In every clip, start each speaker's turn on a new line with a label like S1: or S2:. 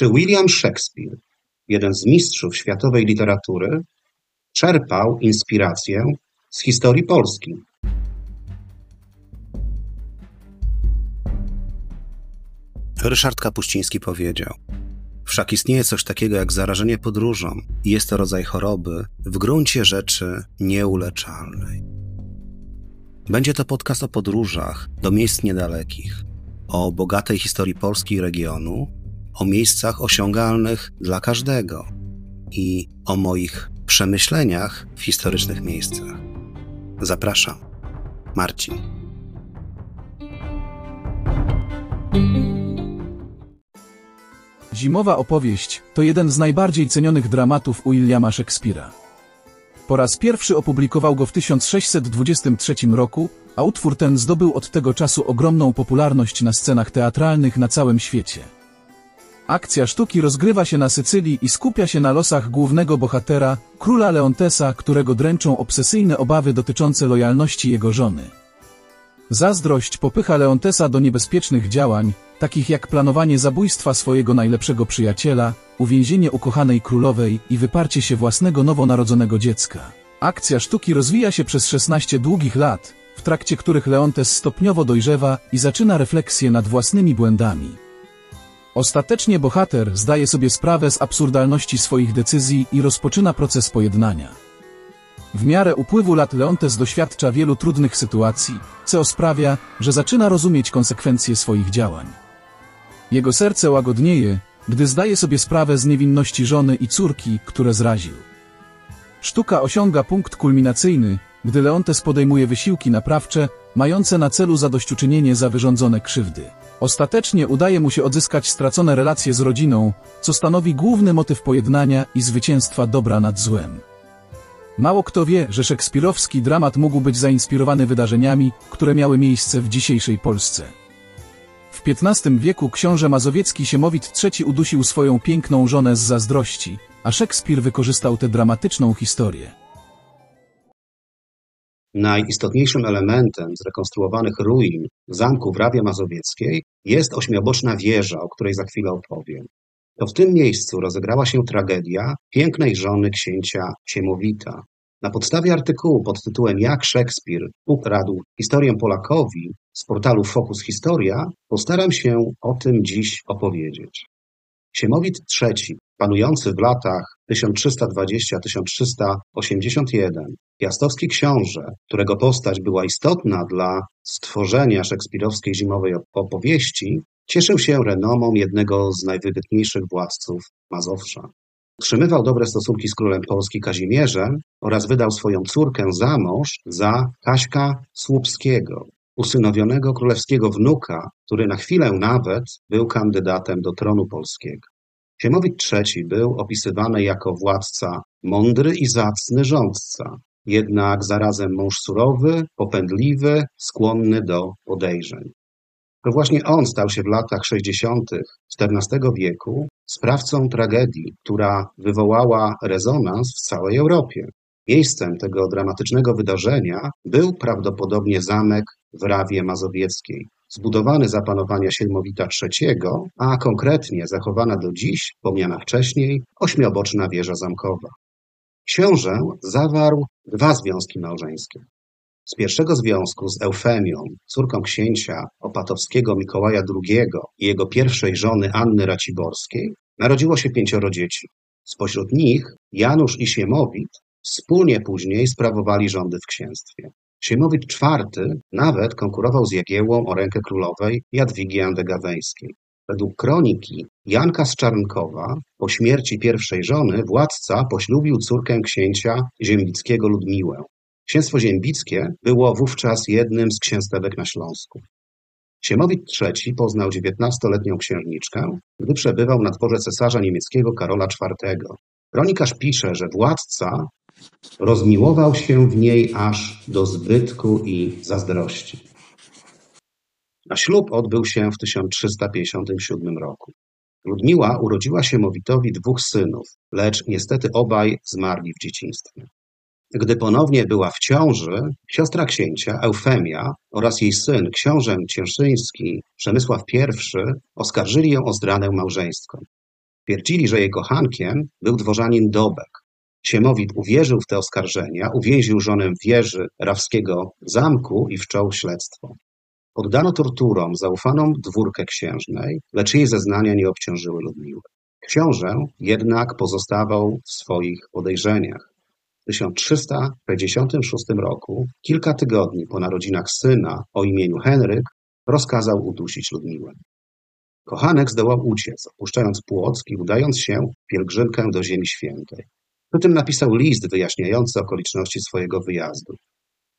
S1: czy William Shakespeare, jeden z mistrzów światowej literatury, czerpał inspirację z historii Polski.
S2: Ryszard Kapuściński powiedział: Wszak istnieje coś takiego jak zarażenie podróżą i jest to rodzaj choroby w gruncie rzeczy nieuleczalnej. Będzie to podcast o podróżach do miejsc niedalekich, o bogatej historii Polski i regionu, o miejscach osiągalnych dla każdego i o moich przemyśleniach w historycznych miejscach. Zapraszam. Marcin.
S3: Zimowa opowieść to jeden z najbardziej cenionych dramatów Williama Shakespeare'a. Po raz pierwszy opublikował go w 1623 roku, a utwór ten zdobył od tego czasu ogromną popularność na scenach teatralnych na całym świecie. Akcja sztuki rozgrywa się na Sycylii i skupia się na losach głównego bohatera, króla Leontesa, którego dręczą obsesyjne obawy dotyczące lojalności jego żony. Zazdrość popycha Leontesa do niebezpiecznych działań, takich jak planowanie zabójstwa swojego najlepszego przyjaciela, uwięzienie ukochanej królowej i wyparcie się własnego nowonarodzonego dziecka. Akcja sztuki rozwija się przez 16 długich lat, w trakcie których Leontes stopniowo dojrzewa i zaczyna refleksję nad własnymi błędami. Ostatecznie bohater zdaje sobie sprawę z absurdalności swoich decyzji i rozpoczyna proces pojednania. W miarę upływu lat Leontes doświadcza wielu trudnych sytuacji, co sprawia, że zaczyna rozumieć konsekwencje swoich działań. Jego serce łagodnieje, gdy zdaje sobie sprawę z niewinności żony i córki, które zraził. Sztuka osiąga punkt kulminacyjny, gdy Leontes podejmuje wysiłki naprawcze, mające na celu zadośćuczynienie za wyrządzone krzywdy. Ostatecznie udaje mu się odzyskać stracone relacje z rodziną, co stanowi główny motyw pojednania i zwycięstwa dobra nad złem. Mało kto wie, że szekspirowski dramat mógł być zainspirowany wydarzeniami, które miały miejsce w dzisiejszej Polsce. W XV wieku książę mazowiecki Siemowit III udusił swoją piękną żonę z zazdrości, a Szekspir wykorzystał tę dramatyczną historię.
S1: Najistotniejszym elementem zrekonstruowanych ruin zamku w Rawie Mazowieckiej jest ośmioboczna wieża, o której za chwilę opowiem. To w tym miejscu rozegrała się tragedia pięknej żony księcia Siemowita. Na podstawie artykułu pod tytułem Jak Szekspir ukradł historię Polakowi z portalu Focus Historia postaram się o tym dziś opowiedzieć. Siemowit III, panujący w latach 1320-1381, piastowski książę, którego postać była istotna dla stworzenia szekspirowskiej zimowej opowieści, cieszył się renomą jednego z najwybitniejszych władców Mazowsza. Utrzymywał dobre stosunki z królem Polski Kazimierzem oraz wydał swoją córkę za mąż za Kaśka Słupskiego, usynowionego królewskiego wnuka, który na chwilę nawet był kandydatem do tronu polskiego. Siemowit III był opisywany jako władca mądry i zacny rządca, jednak zarazem mąż surowy, popędliwy, skłonny do podejrzeń. To właśnie on stał się w latach 60. XIV wieku sprawcą tragedii, która wywołała rezonans w całej Europie. Miejscem tego dramatycznego wydarzenia był prawdopodobnie zamek w Rawie Mazowieckiej, zbudowany za panowania Sielmowita III, a konkretnie zachowana do dziś, wspomniana wcześniej, ośmioboczna wieża zamkowa. Książę zawarł dwa związki małżeńskie. Z pierwszego związku z Eufemią, córką księcia opatowskiego Mikołaja II i jego pierwszej żony Anny Raciborskiej, narodziło się pięcioro dzieci. Spośród nich Janusz i Siemowit wspólnie później sprawowali rządy w księstwie. Siemowit IV nawet konkurował z Jagiełłą o rękę królowej Jadwigi Andegaweńskiej. Według kroniki Janka z Czarnkowa po śmierci pierwszej żony władca poślubił córkę księcia ziembickiego Ludmiłę. Księstwo ziembickie było wówczas jednym z księstewek na Śląsku. Siemowit III poznał dziewiętnastoletnią księżniczkę, gdy przebywał na dworze cesarza niemieckiego Karola IV. Kronikarz pisze, że władca rozmiłował się w niej aż do zbytku i zazdrości. A ślub odbył się w 1357 roku. Ludmiła urodziła Siemowitowi dwóch synów, lecz niestety obaj zmarli w dzieciństwie. Gdy ponownie była w ciąży, siostra księcia, Eufemia, oraz jej syn, książę cieszyński Przemysław I, oskarżyli ją o zdradę małżeńską. Twierdzili, że jej kochankiem był dworzanin Dobek. Siemowit uwierzył w te oskarżenia, uwięził żonę w wieży Rawskiego zamku i wszczął śledztwo. Poddano torturom zaufaną dwórkę księżnej, lecz jej zeznania nie obciążyły Ludmiły. Książę jednak pozostawał w swoich podejrzeniach. W 1356 roku, kilka tygodni po narodzinach syna o imieniu Henryk, rozkazał udusić Ludmiłę. Kochanek zdołał uciec, opuszczając Płock i udając się w pielgrzymkę do Ziemi Świętej. Przy tym napisał list wyjaśniający okoliczności swojego wyjazdu.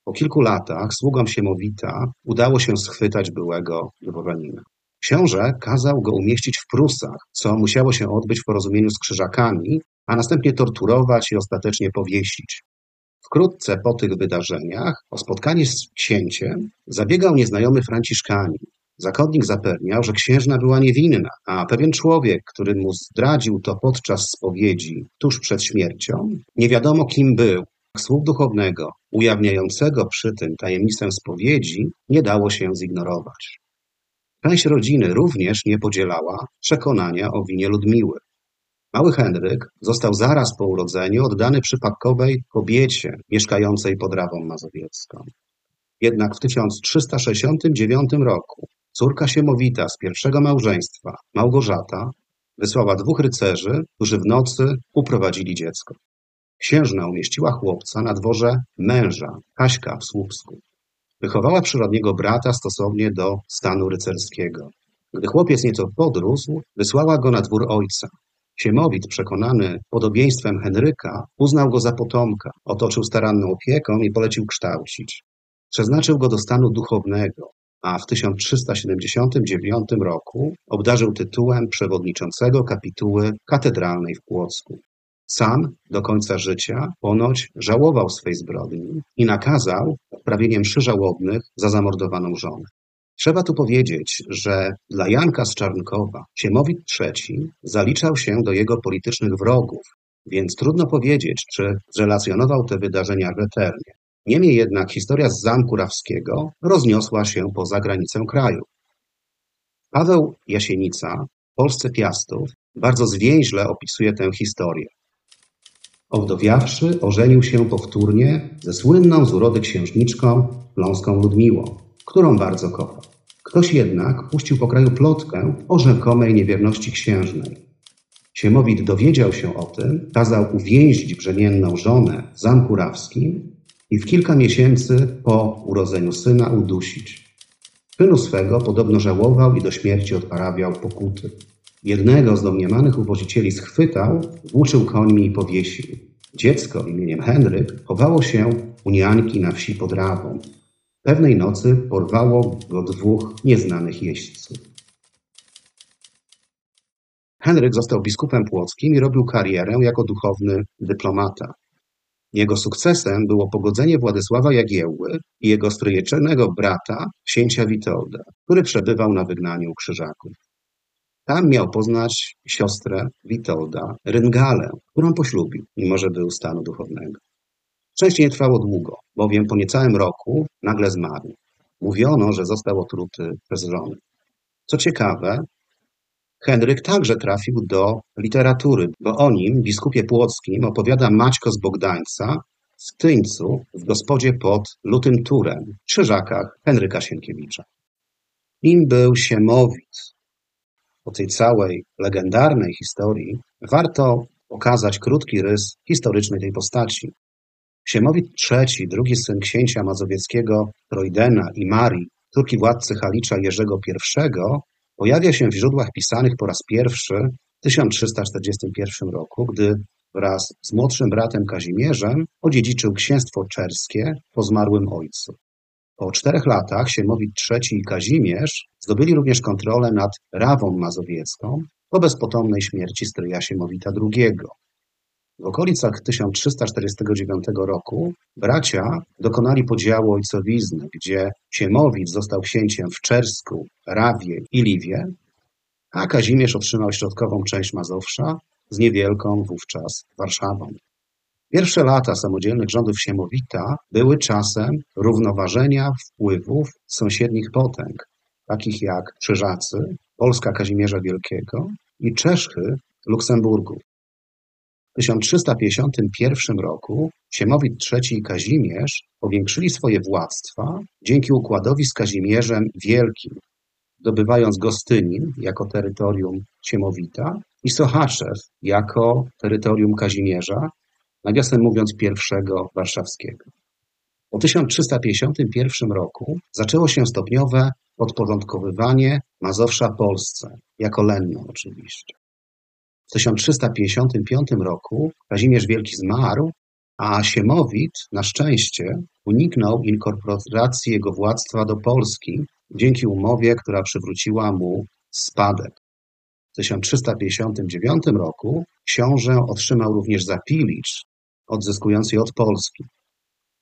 S1: Po kilku latach sługom Siemowita udało się schwytać byłego dworanina. Książę kazał go umieścić w Prusach, co musiało się odbyć w porozumieniu z krzyżakami, a następnie torturować i ostatecznie powiesić. Wkrótce po tych wydarzeniach o spotkanie z księciem zabiegał nieznajomy Franciszkanin. Zakonnik zapewniał, że księżna była niewinna, a pewien człowiek, który mu zdradził to podczas spowiedzi tuż przed śmiercią, nie wiadomo kim był. Słów duchownego, ujawniającego przy tym tajemnicę spowiedzi, nie dało się zignorować. Część rodziny również nie podzielała przekonania o winie Ludmiły. Mały Henryk został zaraz po urodzeniu oddany przypadkowej kobiecie mieszkającej pod Rawą Mazowiecką. Jednak w 1369 roku córka Siemowita z pierwszego małżeństwa, Małgorzata, wysłała dwóch rycerzy, którzy w nocy uprowadzili dziecko. Księżna umieściła chłopca na dworze męża, Kaśka w Słupsku. Wychowała przyrodniego brata stosownie do stanu rycerskiego. Gdy chłopiec nieco podrósł, wysłała go na dwór ojca. Siemowit, przekonany podobieństwem Henryka, uznał go za potomka, otoczył staranną opieką i polecił kształcić. Przeznaczył go do stanu duchownego, a w 1379 roku obdarzył tytułem przewodniczącego kapituły katedralnej w Płocku. Sam do końca życia ponoć żałował swej zbrodni i nakazał odprawienie mszy żałobnych za zamordowaną żonę. Trzeba tu powiedzieć, że dla Janka z Czarnkowa Siemowit III zaliczał się do jego politycznych wrogów, więc trudno powiedzieć, czy zrelacjonował te wydarzenia rzetelnie. Niemniej jednak historia z Zamku Rawskiego rozniosła się poza granicę kraju. Paweł Jasienica w Polsce Piastów bardzo zwięźle opisuje tę historię. Owdowiawszy, ożenił się powtórnie ze słynną z urody księżniczką Pląską Ludmiłą, którą bardzo kochał. Ktoś jednak puścił po kraju plotkę o rzekomej niewierności księżnej. Siemowit dowiedział się o tym, kazał uwięzić brzemienną żonę w Zamku Rawskim i w kilka miesięcy po urodzeniu syna udusić. Synu swego podobno żałował i do śmierci odprawiał pokuty. Jednego z domniemanych uwozicieli schwytał, włóczył końmi i powiesił. Dziecko imieniem Henryk chowało się u nianki na wsi pod Rawą. Pewnej nocy porwało go dwóch nieznanych jeźdźców. Henryk został biskupem płockim i robił karierę jako duchowny dyplomata. Jego sukcesem było pogodzenie Władysława Jagiełły i jego stryjecznego brata, księcia Witolda, który przebywał na wygnaniu krzyżaków. Tam miał poznać siostrę Witolda, Ryngalę, którą poślubił, mimo że był stanu duchownego. Szczęście nie trwało długo, bowiem po niecałym roku nagle zmarł. Mówiono, że został otruty przez żonę. Co ciekawe, Henryk także trafił do literatury, bo o nim, biskupie płockim, opowiada Maćko z Bogdańca w Tyńcu w gospodzie pod Lutym Turem, Krzyżakach Henryka Sienkiewicza. Im był Siemowit. Po tej całej legendarnej historii warto pokazać krótki rys historyczny tej postaci. Siemowit III, drugi syn księcia mazowieckiego Trojdena i Marii, córki władcy Halicza Jerzego I, pojawia się w źródłach pisanych po raz pierwszy w 1341 roku, gdy wraz z młodszym bratem Kazimierzem odziedziczył księstwo czerskie po zmarłym ojcu. Po czterech latach Siemowit III i Kazimierz zdobyli również kontrolę nad Rawą Mazowiecką po bezpotomnej śmierci stryja Siemowita II. W okolicach 1349 roku bracia dokonali podziału ojcowizny, gdzie Siemowit został księciem w Czersku, Rawie i Liwie, a Kazimierz otrzymał środkową część Mazowsza z niewielką wówczas Warszawą. Pierwsze lata samodzielnych rządów Siemowita były czasem równoważenia wpływów sąsiednich potęg, takich jak Krzyżacy, Polska Kazimierza Wielkiego i Czeszchy Luksemburgu. W 1351 roku Siemowit III i Kazimierz powiększyli swoje władztwa dzięki układowi z Kazimierzem Wielkim, zdobywając Gostynin jako terytorium Siemowita i Sochaczew jako terytorium Kazimierza, nawiasem mówiąc pierwszego warszawskiego. Po 1351 roku zaczęło się stopniowe podporządkowywanie Mazowsza Polsce, jako Lenno oczywiście. W 1355 roku Kazimierz Wielki zmarł, a Siemowit na szczęście uniknął inkorporacji jego władztwa do Polski dzięki umowie, która przywróciła mu spadek. W 1359 roku książę otrzymał również zapilicz odzyskujący od Polski.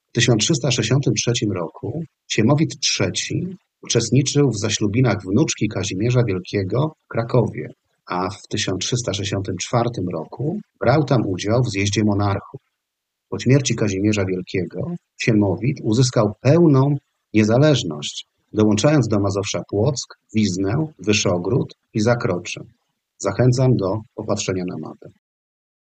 S1: W 1363 roku Siemowit III uczestniczył w zaślubinach wnuczki Kazimierza Wielkiego w Krakowie, a w 1364 roku brał tam udział w zjeździe monarchów. Po śmierci Kazimierza Wielkiego Siemowit uzyskał pełną niezależność, dołączając do Mazowsza Płock, Wiznę, Wyszogród i Zakrocze. Zachęcam do popatrzenia na mapę.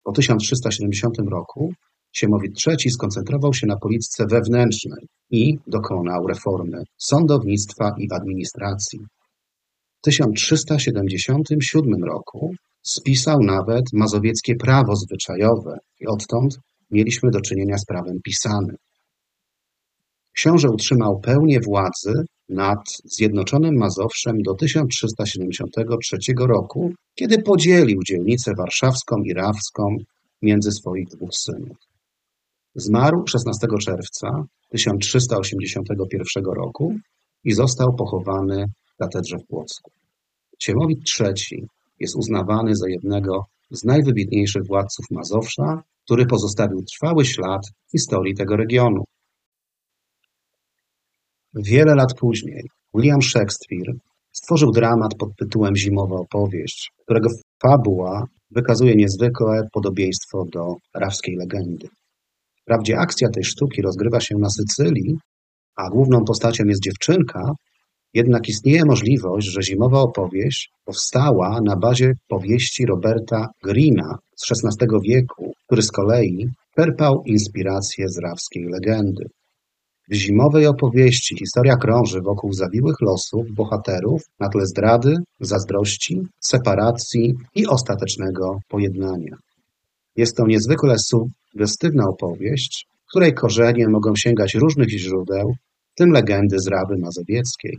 S1: Po 1370 roku Siemowit III skoncentrował się na polityce wewnętrznej i dokonał reformy sądownictwa i administracji. W 1377 roku spisał nawet mazowieckie prawo zwyczajowe i odtąd mieliśmy do czynienia z prawem pisanym. Książę utrzymał pełnię władzy nad Zjednoczonym Mazowszem do 1373 roku, kiedy podzielił dzielnicę warszawską i rawską między swoich dwóch synów. Zmarł 16 czerwca 1381 roku i został pochowany w katedrze w Płocku. Siemowit III jest uznawany za jednego z najwybitniejszych władców Mazowsza, który pozostawił trwały ślad w historii tego regionu. Wiele lat później William Shakespeare stworzył dramat pod tytułem Zimowa opowieść, którego fabuła wykazuje niezwykłe podobieństwo do rawskiej legendy. Wprawdzie akcja tej sztuki rozgrywa się na Sycylii, a główną postacią jest dziewczynka, jednak istnieje możliwość, że Zimowa opowieść powstała na bazie powieści Roberta Greena z XVI wieku, który z kolei czerpał inspirację z rawskiej legendy. W zimowej opowieści historia krąży wokół zawiłych losów bohaterów na tle zdrady, zazdrości, separacji i ostatecznego pojednania. Jest to niezwykle sugestywna opowieść, której korzenie mogą sięgać różnych źródeł, w tym legendy z Raby Mazowieckiej.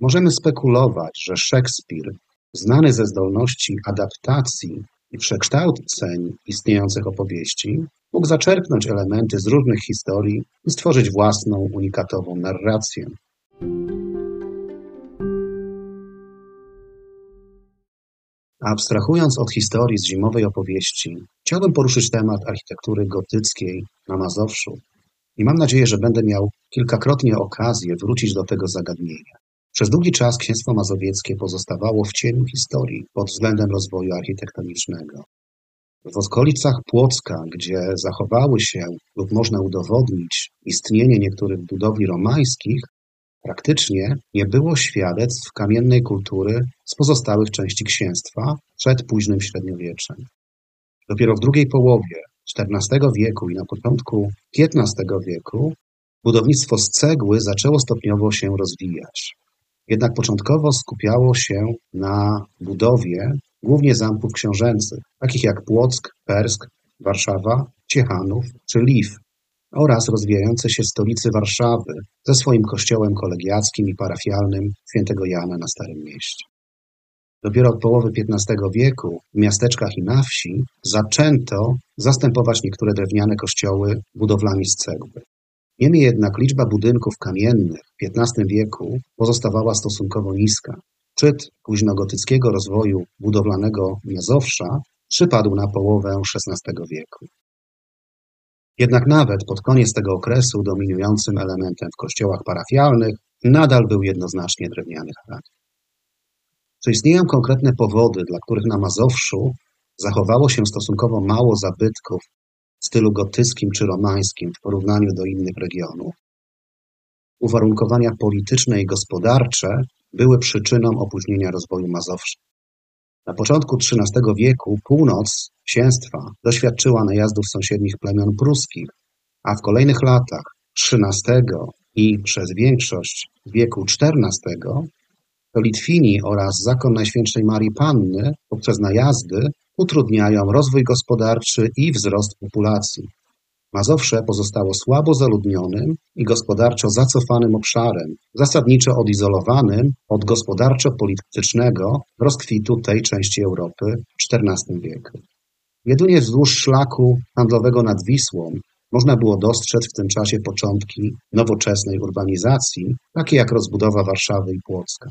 S1: Możemy spekulować, że Szekspir, znany ze zdolności adaptacji i przekształceń istniejących opowieści, mógł zaczerpnąć elementy z różnych historii i stworzyć własną, unikatową narrację. Abstrahując od historii z zimowej opowieści, chciałbym poruszyć temat architektury gotyckiej na Mazowszu i mam nadzieję, że będę miał kilkakrotnie okazję wrócić do tego zagadnienia. Przez długi czas Księstwo Mazowieckie pozostawało w cieniu historii pod względem rozwoju architektonicznego. W okolicach Płocka, gdzie zachowały się lub można udowodnić istnienie niektórych budowli romańskich, praktycznie nie było świadectw kamiennej kultury z pozostałych części księstwa przed późnym średniowieczem. Dopiero w drugiej połowie XIV wieku i na początku XV wieku budownictwo z cegły zaczęło stopniowo się rozwijać. Jednak początkowo skupiało się na budowie głównie zamków książęcych, takich jak Płock, Persk, Warszawa, Ciechanów czy Liw oraz rozwijające się stolicy Warszawy ze swoim kościołem kolegiackim i parafialnym świętego Jana na Starym Mieście. Dopiero od połowy XV wieku w miasteczkach i na wsi zaczęto zastępować niektóre drewniane kościoły budowlami z cegły. Niemniej jednak liczba budynków kamiennych w XV wieku pozostawała stosunkowo niska. Szczyt późnogotyckiego rozwoju budowlanego Mazowsza przypadł na połowę XVI wieku. Jednak nawet pod koniec tego okresu dominującym elementem w kościołach parafialnych nadal był jednoznacznie drewniany charakter. Czy istnieją konkretne powody, dla których na Mazowszu zachowało się stosunkowo mało zabytków w stylu gotyckim czy romańskim w porównaniu do innych regionów? Uwarunkowania polityczne i gospodarcze były przyczyną opóźnienia rozwoju Mazowsza. Na początku XIII wieku północ księstwa doświadczyła najazdów sąsiednich plemion pruskich, a w kolejnych latach XIII i przez większość wieku XIV to Litwini oraz zakon Najświętszej Marii Panny poprzez najazdy utrudniają rozwój gospodarczy i wzrost populacji. Mazowsze pozostało słabo zaludnionym i gospodarczo zacofanym obszarem, zasadniczo odizolowanym od gospodarczo-politycznego rozkwitu tej części Europy w XIV wieku. Jedynie wzdłuż szlaku handlowego nad Wisłą można było dostrzec w tym czasie początki nowoczesnej urbanizacji, takie jak rozbudowa Warszawy i Płocka.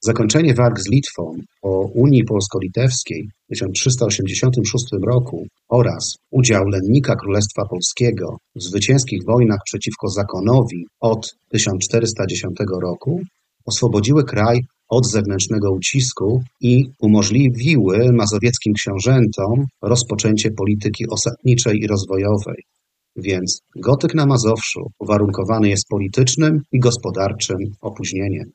S1: Zakończenie walk z Litwą po Unii Polsko-Litewskiej w 1386 roku oraz udział lennika Królestwa Polskiego w zwycięskich wojnach przeciwko zakonowi od 1410 roku oswobodziły kraj od zewnętrznego ucisku i umożliwiły mazowieckim książętom rozpoczęcie polityki osadniczej i rozwojowej. Więc gotyk na Mazowszu uwarunkowany jest politycznym i gospodarczym opóźnieniem.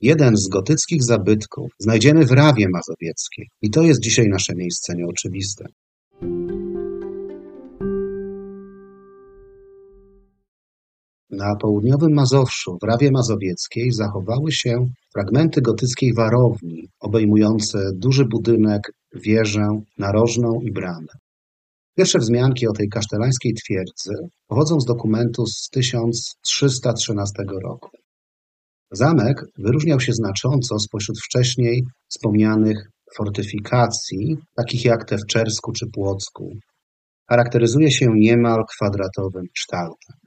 S1: Jeden z gotyckich zabytków znajdziemy w Rawie Mazowieckiej i to jest dzisiaj nasze miejsce nieoczywiste. Na południowym Mazowszu, w Rawie Mazowieckiej, zachowały się fragmenty gotyckiej warowni, obejmujące duży budynek, wieżę, narożną i bramę. Pierwsze wzmianki o tej kasztelańskiej twierdzy pochodzą z dokumentu z 1313 roku. Zamek wyróżniał się znacząco spośród wcześniej wspomnianych fortyfikacji, takich jak te w Czersku czy Płocku. Charakteryzuje się niemal kwadratowym kształtem.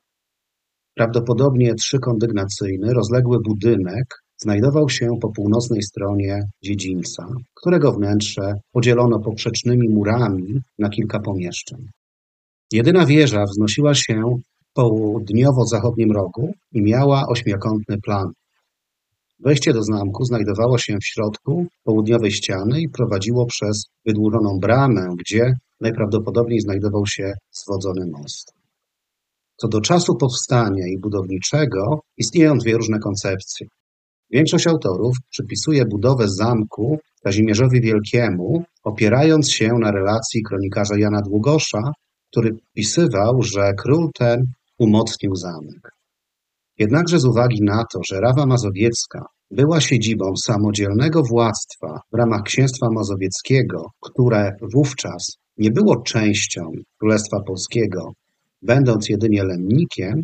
S1: Prawdopodobnie trzykondygnacyjny, rozległy budynek znajdował się po północnej stronie dziedzińca, którego wnętrze podzielono poprzecznymi murami na kilka pomieszczeń. Jedyna wieża wznosiła się w południowo-zachodnim rogu i miała ośmiokątny plan. Wejście do zamku znajdowało się w środku południowej ściany i prowadziło przez wydłużoną bramę, gdzie najprawdopodobniej znajdował się zwodzony most. Co do czasu powstania i budowniczego istnieją dwie różne koncepcje. Większość autorów przypisuje budowę zamku Kazimierzowi Wielkiemu, opierając się na relacji kronikarza Jana Długosza, który pisywał, że król ten umocnił zamek. Jednakże z uwagi na to, że Rawa Mazowiecka była siedzibą samodzielnego władztwa w ramach Księstwa Mazowieckiego, które wówczas nie było częścią Królestwa Polskiego, będąc jedynie lemnikiem,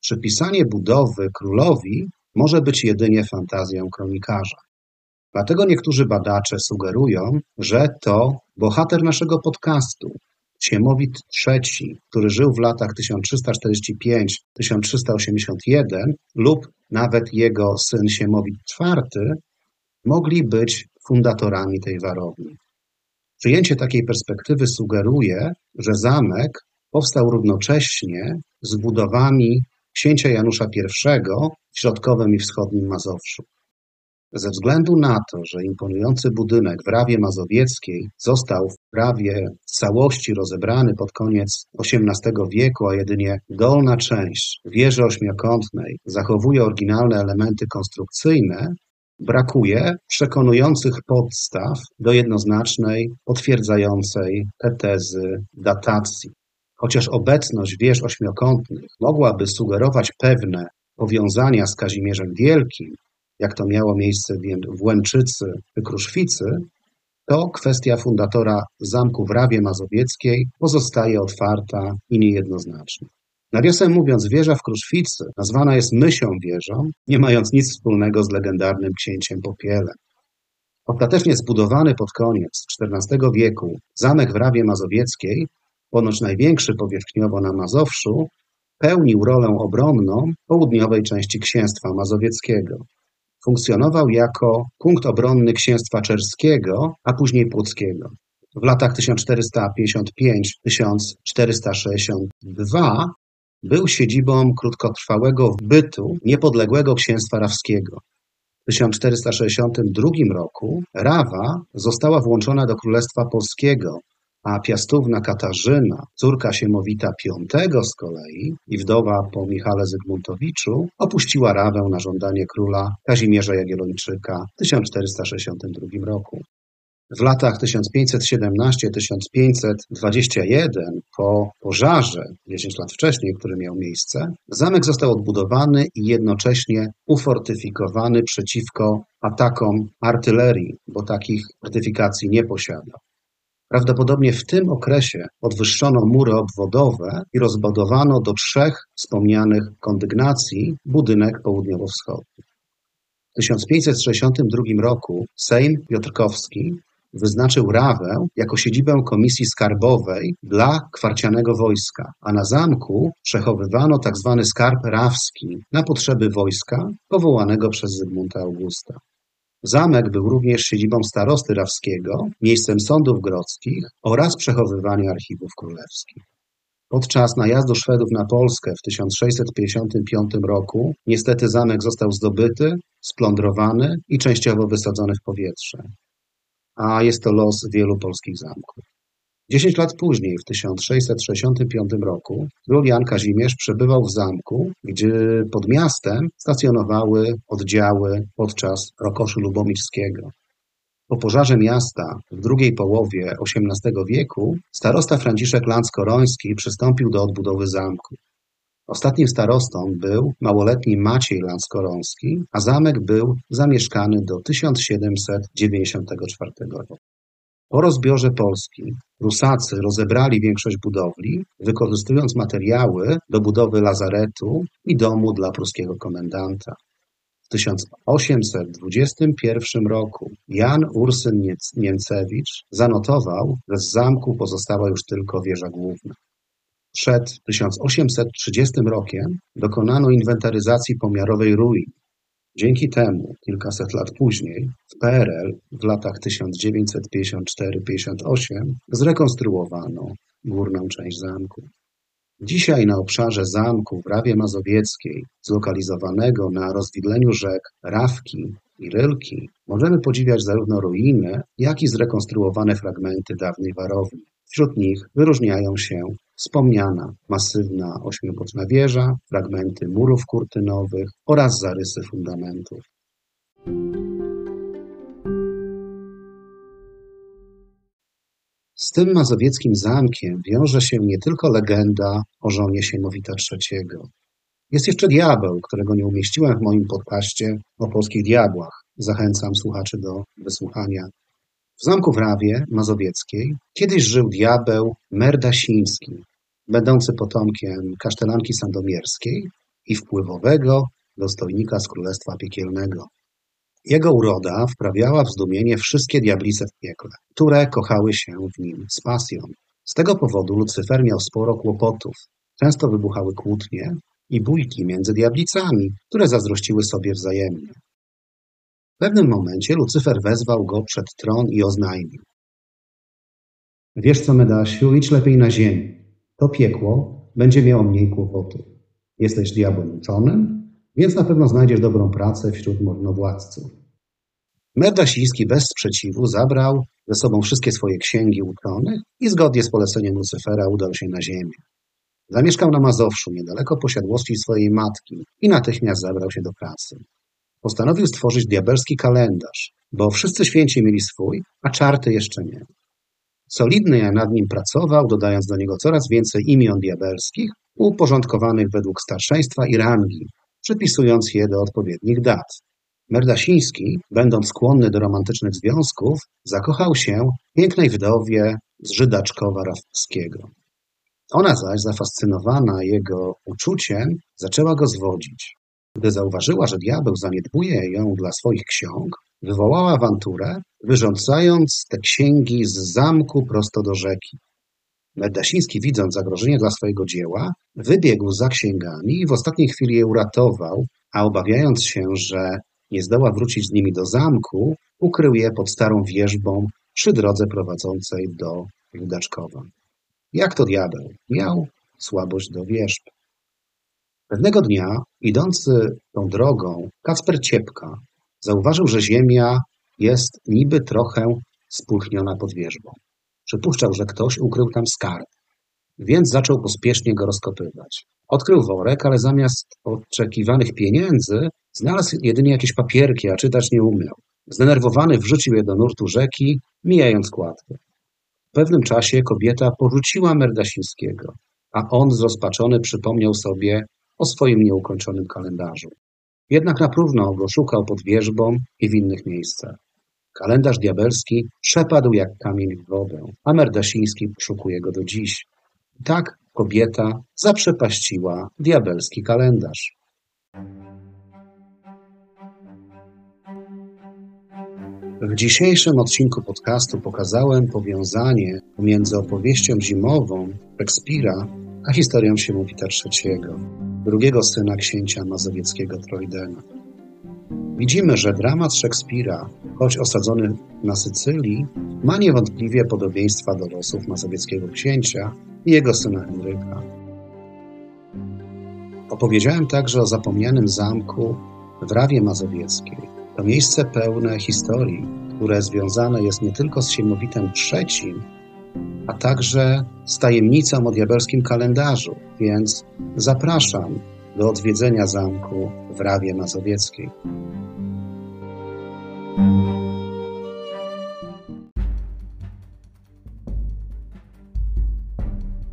S1: przypisanie budowy królowi może być jedynie fantazją kronikarza. Dlatego niektórzy badacze sugerują, że to bohater naszego podcastu, Siemowit III, który żył w latach 1345-1381 lub nawet jego syn Siemowit IV mogli być fundatorami tej warowni. Przyjęcie takiej perspektywy sugeruje, że zamek powstał równocześnie z budowami księcia Janusza I w środkowym i wschodnim Mazowszu. Ze względu na to, że imponujący budynek w Rawie Mazowieckiej został w prawie całości rozebrany pod koniec XVIII wieku, a jedynie dolna część wieży ośmiokątnej zachowuje oryginalne elementy konstrukcyjne, brakuje przekonujących podstaw do jednoznacznej, potwierdzającej te tezy datacji. Chociaż obecność wież ośmiokątnych mogłaby sugerować pewne powiązania z Kazimierzem Wielkim, jak to miało miejsce w Łęczycy czy Kruszwicy, to kwestia fundatora zamku w Rawie Mazowieckiej pozostaje otwarta i niejednoznaczna. Nawiasem mówiąc, wieża w Kruszwicy nazwana jest Mysią wieżą, nie mając nic wspólnego z legendarnym księciem Popielem. Ostatecznie zbudowany pod koniec XIV wieku zamek w Rawie Mazowieckiej, ponoć największy powierzchniowo na Mazowszu, pełnił rolę obronną południowej części księstwa mazowieckiego. Funkcjonował jako punkt obronny księstwa czerskiego, a później płockiego. W latach 1455-1462 był siedzibą krótkotrwałego bytu niepodległego księstwa rawskiego. W 1462 roku Rawa została włączona do Królestwa Polskiego, a piastówna Katarzyna, córka Siemowita V z kolei i wdowa po Michale Zygmuntowiczu, opuściła Rawę na żądanie króla Kazimierza Jagiellończyka w 1462 roku. W latach 1517-1521, po pożarze 10 lat wcześniej, który miał miejsce, zamek został odbudowany i jednocześnie ufortyfikowany przeciwko atakom artylerii, bo takich fortyfikacji nie posiadał. Prawdopodobnie w tym okresie podwyższono mury obwodowe i rozbudowano do trzech wspomnianych kondygnacji budynek południowo-wschodni. W 1562 roku Sejm Piotrkowski wyznaczył Rawę jako siedzibę Komisji Skarbowej dla kwarcianego wojska, a na zamku przechowywano tzw. Tak skarb rawski na potrzeby wojska powołanego przez Zygmunta Augusta. Zamek był również siedzibą starosty rawskiego, miejscem sądów grodzkich oraz przechowywania archiwów królewskich. Podczas najazdu Szwedów na Polskę w 1655 roku niestety zamek został zdobyty, splądrowany i częściowo wysadzony w powietrze a jest to los wielu polskich zamków. Dziesięć lat później, w 1665 roku, król Jan Kazimierz przebywał w zamku, gdzie pod miastem stacjonowały oddziały podczas rokoszu lubomirskiego. Po pożarze miasta w drugiej połowie XVIII wieku starosta Franciszek Lanz-Koroński przystąpił do odbudowy zamku. Ostatnim starostą był małoletni Maciej Lanskoroński, a zamek był zamieszkany do 1794 roku. Po rozbiorze Polski Prusacy rozebrali większość budowli, wykorzystując materiały do budowy lazaretu i domu dla pruskiego komendanta. W 1821 roku Jan Ursyn Niemcewicz zanotował, że z zamku pozostała już tylko wieża główna. Przed 1830 rokiem dokonano inwentaryzacji pomiarowej ruin. Dzięki temu kilkaset lat później w PRL w latach 1954-58 zrekonstruowano górną część zamku. Dzisiaj na obszarze zamku w Rawie Mazowieckiej, zlokalizowanego na rozwidleniu rzek Rawki i Rylki, możemy podziwiać zarówno ruiny, jak i zrekonstruowane fragmenty dawnej warowni. Wśród nich wyróżniają się wspomniana masywna ośmioboczna wieża, fragmenty murów kurtynowych oraz zarysy fundamentów. Z tym mazowieckim zamkiem wiąże się nie tylko legenda o żonie Siemowita III. Jest jeszcze diabeł, którego nie umieściłem w moim podcaście o polskich diabłach. Zachęcam słuchaczy do wysłuchania w zamku w Rawie Mazowieckiej kiedyś żył diabeł Merdasiński, będący potomkiem kasztelanki sandomierskiej i wpływowego dostojnika z Królestwa Piekielnego. Jego uroda wprawiała w zdumienie wszystkie diablice w piekle, które kochały się w nim z pasją. Z tego powodu Lucyfer miał sporo kłopotów. Często wybuchały kłótnie i bójki między diablicami, które zazdrościły sobie wzajemnie. W pewnym momencie Lucyfer wezwał go przed tron i oznajmił. Wiesz co, Medasiu, idź lepiej na ziemię. To piekło będzie miało mniej kłopotów. Jesteś diabłem uczonym, więc na pewno znajdziesz dobrą pracę wśród mornowładców. Merdasiński bez sprzeciwu zabrał ze sobą wszystkie swoje księgi uczonych i zgodnie z poleceniem Lucyfera udał się na ziemię. Zamieszkał na Mazowszu, niedaleko posiadłości swojej matki i natychmiast zabrał się do pracy. Postanowił stworzyć diabelski kalendarz, bo wszyscy święci mieli swój, a czarty jeszcze nie. Solidny nad nim pracował, dodając do niego coraz więcej imion diabelskich, uporządkowanych według starszeństwa i rangi, przypisując je do odpowiednich dat. Merdasiński, będąc skłonny do romantycznych związków, zakochał się w pięknej wdowie z Żydaczkowa Rawskiego. Ona zaś, zafascynowana jego uczuciem, zaczęła go zwodzić. Gdy zauważyła, że diabeł zaniedbuje ją dla swoich ksiąg, wywołała awanturę, wyrządzając te księgi z zamku prosto do rzeki. Merdasiński, widząc zagrożenie dla swojego dzieła, wybiegł za księgami i w ostatniej chwili je uratował, a obawiając się, że nie zdoła wrócić z nimi do zamku, ukrył je pod starą wierzbą przy drodze prowadzącej do Ludaczkowa. Jak to diabeł? Miał słabość do wierzb. Pewnego dnia, idący tą drogą, Kacper Ciepka zauważył, że ziemia jest niby trochę spulchniona pod wierzbą. Przypuszczał, że ktoś ukrył tam skarb, więc zaczął pospiesznie go rozkopywać. Odkrył worek, ale zamiast oczekiwanych pieniędzy znalazł jedynie jakieś papierki, a czytać nie umiał. Zdenerwowany wrzucił je do nurtu rzeki, mijając kładkę. W pewnym czasie kobieta porzuciła Merdasińskiego, a on zrozpaczony przypomniał sobie o swoim nieukończonym kalendarzu. Jednak na próżno go szukał pod wierzbą i w innych miejscach. Kalendarz diabelski przepadł jak kamień w wodę, a Merdasiński szukuje go do dziś. I tak kobieta zaprzepaściła diabelski kalendarz. W dzisiejszym odcinku podcastu pokazałem powiązanie pomiędzy opowieścią zimową Szekspira a historią Siemowita III, drugiego syna księcia mazowieckiego Trojdena. Widzimy, że dramat Szekspira, choć osadzony na Sycylii, ma niewątpliwie podobieństwa do losów mazowieckiego księcia i jego syna Henryka. Opowiedziałem także o zapomnianym zamku w Rawie Mazowieckiej. To miejsce pełne historii, które związane jest nie tylko z Sienowitem III, a także z tajemnicą o diabelskim kalendarzu, więc zapraszam do odwiedzenia zamku w Rawie Mazowieckiej.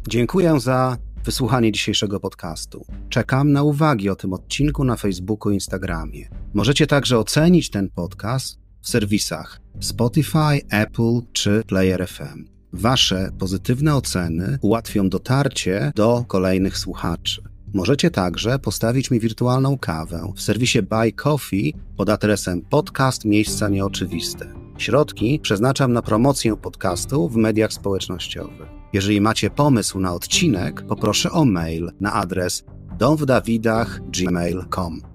S2: Dziękuję za wysłuchanie dzisiejszego podcastu. Czekam na uwagi o tym odcinku na Facebooku i Instagramie. Możecie także ocenić ten podcast w serwisach Spotify, Apple czy Player FM. Wasze pozytywne oceny ułatwią dotarcie do kolejnych słuchaczy. Możecie także postawić mi wirtualną kawę w serwisie Buy Coffee pod adresem podcast Miejsca Nieoczywiste. Środki przeznaczam na promocję podcastu w mediach społecznościowych. Jeżeli macie pomysł na odcinek, poproszę o mail na adres domwdawidach.gmail.com.